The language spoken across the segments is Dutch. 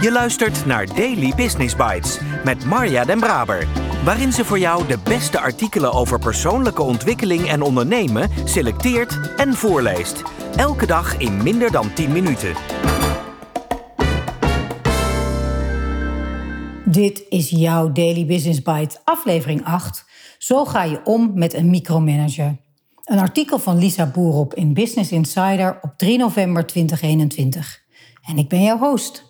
Je luistert naar Daily Business Bites met Marja Den Braber, waarin ze voor jou de beste artikelen over persoonlijke ontwikkeling en ondernemen selecteert en voorleest. Elke dag in minder dan 10 minuten. Dit is jouw Daily Business Bite, aflevering 8. Zo ga je om met een micromanager. Een artikel van Lisa Boerop in Business Insider op 3 november 2021. En ik ben jouw host,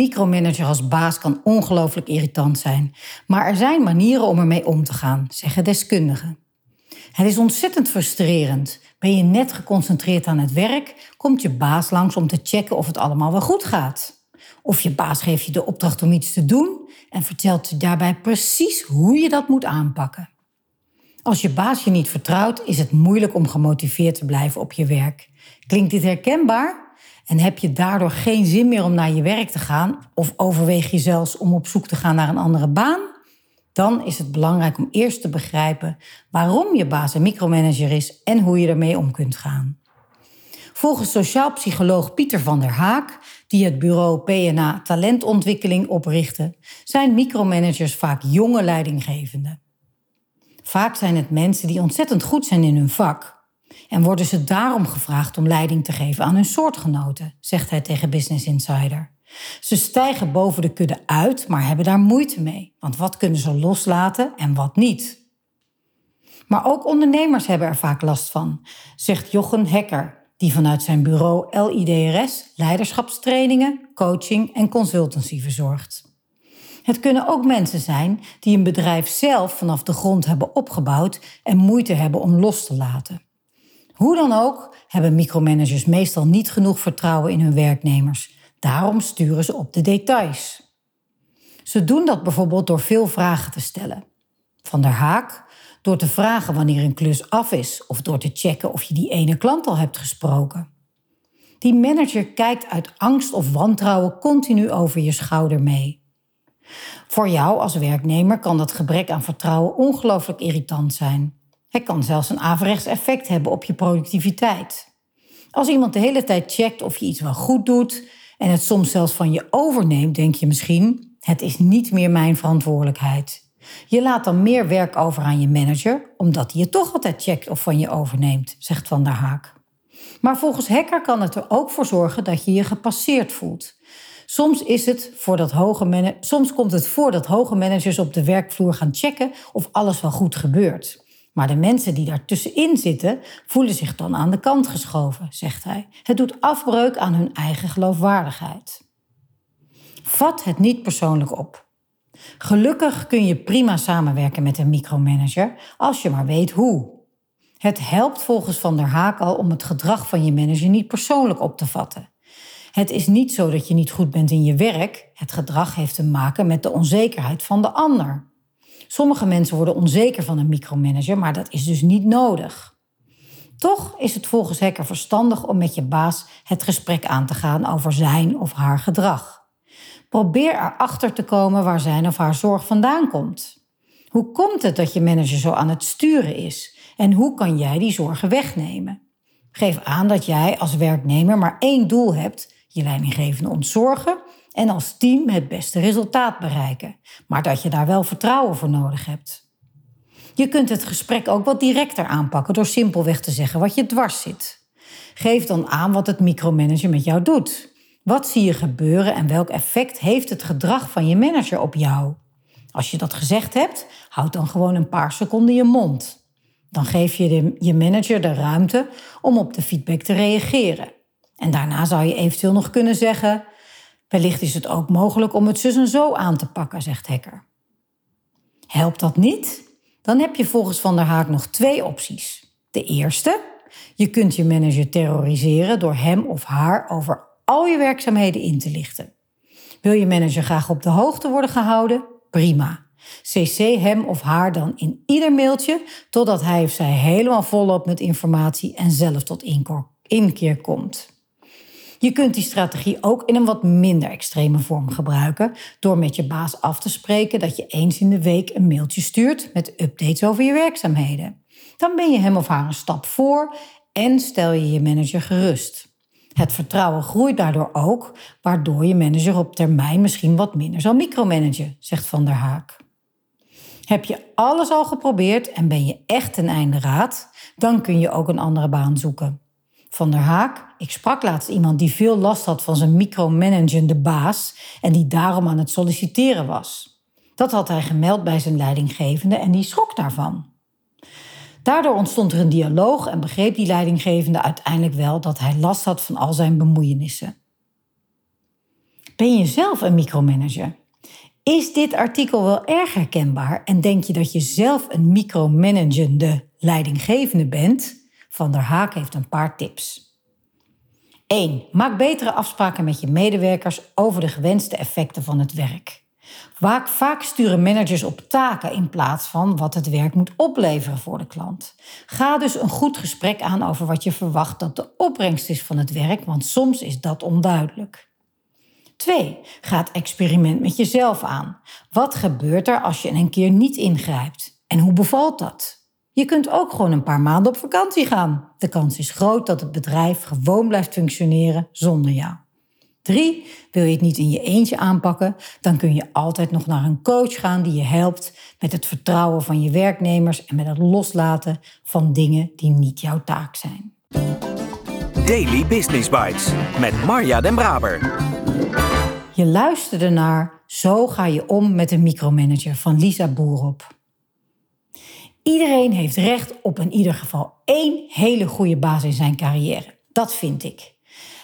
Micromanager als baas kan ongelooflijk irritant zijn, maar er zijn manieren om ermee om te gaan, zeggen deskundigen. Het is ontzettend frustrerend. Ben je net geconcentreerd aan het werk, komt je baas langs om te checken of het allemaal wel goed gaat. Of je baas geeft je de opdracht om iets te doen en vertelt daarbij precies hoe je dat moet aanpakken. Als je baas je niet vertrouwt, is het moeilijk om gemotiveerd te blijven op je werk. Klinkt dit herkenbaar? En heb je daardoor geen zin meer om naar je werk te gaan? Of overweeg je zelfs om op zoek te gaan naar een andere baan? Dan is het belangrijk om eerst te begrijpen waarom je baas een micromanager is en hoe je ermee om kunt gaan. Volgens sociaal psycholoog Pieter van der Haak, die het bureau PNA Talentontwikkeling oprichtte, zijn micromanagers vaak jonge leidinggevenden. Vaak zijn het mensen die ontzettend goed zijn in hun vak. En worden ze daarom gevraagd om leiding te geven aan hun soortgenoten, zegt hij tegen Business Insider. Ze stijgen boven de kudde uit, maar hebben daar moeite mee. Want wat kunnen ze loslaten en wat niet? Maar ook ondernemers hebben er vaak last van, zegt Jochen Hekker, die vanuit zijn bureau LIDRS leiderschapstrainingen, coaching en consultancy verzorgt. Het kunnen ook mensen zijn die een bedrijf zelf vanaf de grond hebben opgebouwd en moeite hebben om los te laten. Hoe dan ook hebben micromanagers meestal niet genoeg vertrouwen in hun werknemers. Daarom sturen ze op de details. Ze doen dat bijvoorbeeld door veel vragen te stellen. Van der Haak, door te vragen wanneer een klus af is of door te checken of je die ene klant al hebt gesproken. Die manager kijkt uit angst of wantrouwen continu over je schouder mee. Voor jou als werknemer kan dat gebrek aan vertrouwen ongelooflijk irritant zijn. Het kan zelfs een averechts effect hebben op je productiviteit. Als iemand de hele tijd checkt of je iets wel goed doet en het soms zelfs van je overneemt, denk je misschien: het is niet meer mijn verantwoordelijkheid. Je laat dan meer werk over aan je manager, omdat hij je toch altijd checkt of van je overneemt, zegt Van der Haak. Maar volgens Hacker kan het er ook voor zorgen dat je je gepasseerd voelt. Soms, is het voor dat hoge Soms komt het voor dat hoge managers op de werkvloer gaan checken of alles wel goed gebeurt. Maar de mensen die daartussenin zitten, voelen zich dan aan de kant geschoven, zegt hij. Het doet afbreuk aan hun eigen geloofwaardigheid. Vat het niet persoonlijk op. Gelukkig kun je prima samenwerken met een micromanager als je maar weet hoe. Het helpt volgens Van der Haak al om het gedrag van je manager niet persoonlijk op te vatten. Het is niet zo dat je niet goed bent in je werk. Het gedrag heeft te maken met de onzekerheid van de ander. Sommige mensen worden onzeker van een micromanager, maar dat is dus niet nodig. Toch is het volgens Hacker verstandig om met je baas het gesprek aan te gaan over zijn of haar gedrag. Probeer erachter te komen waar zijn of haar zorg vandaan komt. Hoe komt het dat je manager zo aan het sturen is en hoe kan jij die zorgen wegnemen? Geef aan dat jij als werknemer maar één doel hebt je leidinggevende ontzorgen en als team het beste resultaat bereiken, maar dat je daar wel vertrouwen voor nodig hebt. Je kunt het gesprek ook wat directer aanpakken door simpelweg te zeggen wat je dwars zit. Geef dan aan wat het micromanager met jou doet. Wat zie je gebeuren en welk effect heeft het gedrag van je manager op jou? Als je dat gezegd hebt, houd dan gewoon een paar seconden je mond. Dan geef je je manager de ruimte om op de feedback te reageren. En daarna zou je eventueel nog kunnen zeggen: Wellicht is het ook mogelijk om het zus en zo aan te pakken, zegt Hacker. Helpt dat niet? Dan heb je volgens Van der Haak nog twee opties. De eerste, je kunt je manager terroriseren door hem of haar over al je werkzaamheden in te lichten. Wil je manager graag op de hoogte worden gehouden? Prima. CC hem of haar dan in ieder mailtje totdat hij of zij helemaal volop met informatie en zelf tot inkeer komt. Je kunt die strategie ook in een wat minder extreme vorm gebruiken door met je baas af te spreken dat je eens in de week een mailtje stuurt met updates over je werkzaamheden. Dan ben je hem of haar een stap voor en stel je je manager gerust. Het vertrouwen groeit daardoor ook, waardoor je manager op termijn misschien wat minder zal micromanagen, zegt Van der Haak. Heb je alles al geprobeerd en ben je echt een einde raad, dan kun je ook een andere baan zoeken. Van der Haak, ik sprak laatst iemand die veel last had van zijn micromanagende baas en die daarom aan het solliciteren was. Dat had hij gemeld bij zijn leidinggevende en die schrok daarvan. Daardoor ontstond er een dialoog en begreep die leidinggevende uiteindelijk wel dat hij last had van al zijn bemoeienissen. Ben je zelf een micromanager? Is dit artikel wel erg herkenbaar en denk je dat je zelf een micromanagende leidinggevende bent? Van der Haak heeft een paar tips. 1. Maak betere afspraken met je medewerkers over de gewenste effecten van het werk. Vaak, sturen managers op taken in plaats van wat het werk moet opleveren voor de klant. Ga dus een goed gesprek aan over wat je verwacht dat de opbrengst is van het werk, want soms is dat onduidelijk. 2. Ga het experiment met jezelf aan. Wat gebeurt er als je een keer niet ingrijpt? En hoe bevalt dat? Je kunt ook gewoon een paar maanden op vakantie gaan. De kans is groot dat het bedrijf gewoon blijft functioneren zonder jou. 3. Wil je het niet in je eentje aanpakken, dan kun je altijd nog naar een coach gaan die je helpt met het vertrouwen van je werknemers en met het loslaten van dingen die niet jouw taak zijn. Daily Business Bites met Marja Den Braber. Je luisterde naar Zo ga je om met een micromanager van Lisa Boerop. Iedereen heeft recht op in ieder geval één hele goede baas in zijn carrière. Dat vind ik.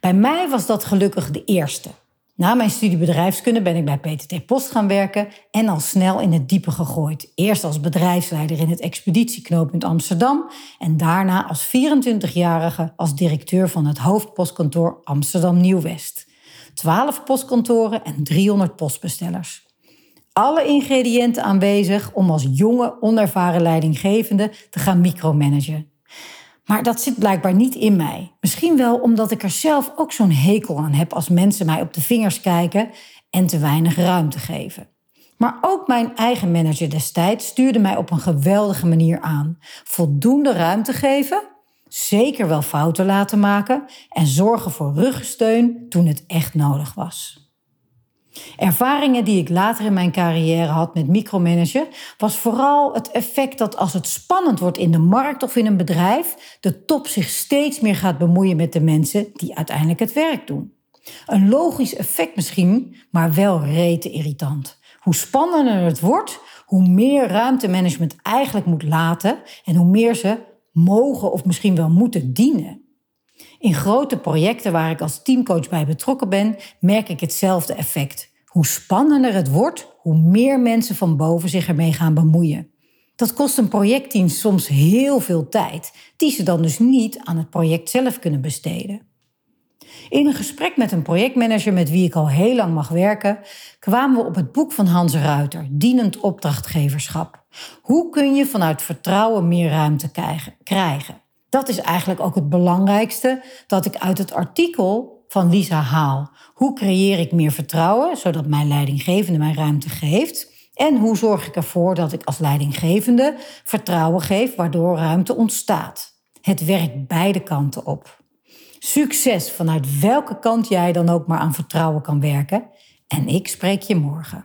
Bij mij was dat gelukkig de eerste. Na mijn studie bedrijfskunde ben ik bij PTT Post gaan werken en al snel in het diepe gegooid. Eerst als bedrijfsleider in het expeditieknooppunt Amsterdam en daarna als 24-jarige als directeur van het hoofdpostkantoor Amsterdam Nieuw-West. 12 postkantoren en 300 postbestellers. Alle ingrediënten aanwezig om als jonge, onervaren leidinggevende te gaan micromanagen. Maar dat zit blijkbaar niet in mij. Misschien wel omdat ik er zelf ook zo'n hekel aan heb als mensen mij op de vingers kijken en te weinig ruimte geven. Maar ook mijn eigen manager destijds stuurde mij op een geweldige manier aan. Voldoende ruimte geven, zeker wel fouten laten maken en zorgen voor ruggensteun toen het echt nodig was. Ervaringen die ik later in mijn carrière had met micromanagen, was vooral het effect dat als het spannend wordt in de markt of in een bedrijf, de top zich steeds meer gaat bemoeien met de mensen die uiteindelijk het werk doen. Een logisch effect misschien, maar wel rete irritant. Hoe spannender het wordt, hoe meer ruimtemanagement eigenlijk moet laten en hoe meer ze mogen of misschien wel moeten dienen. In grote projecten waar ik als teamcoach bij betrokken ben, merk ik hetzelfde effect. Hoe spannender het wordt, hoe meer mensen van boven zich ermee gaan bemoeien. Dat kost een projectteam soms heel veel tijd, die ze dan dus niet aan het project zelf kunnen besteden. In een gesprek met een projectmanager met wie ik al heel lang mag werken, kwamen we op het boek van Hans Ruiter, Dienend opdrachtgeverschap. Hoe kun je vanuit vertrouwen meer ruimte krijgen? Dat is eigenlijk ook het belangrijkste dat ik uit het artikel van Lisa haal. Hoe creëer ik meer vertrouwen, zodat mijn leidinggevende mij ruimte geeft? En hoe zorg ik ervoor dat ik als leidinggevende vertrouwen geef, waardoor ruimte ontstaat? Het werkt beide kanten op. Succes vanuit welke kant jij dan ook maar aan vertrouwen kan werken. En ik spreek je morgen.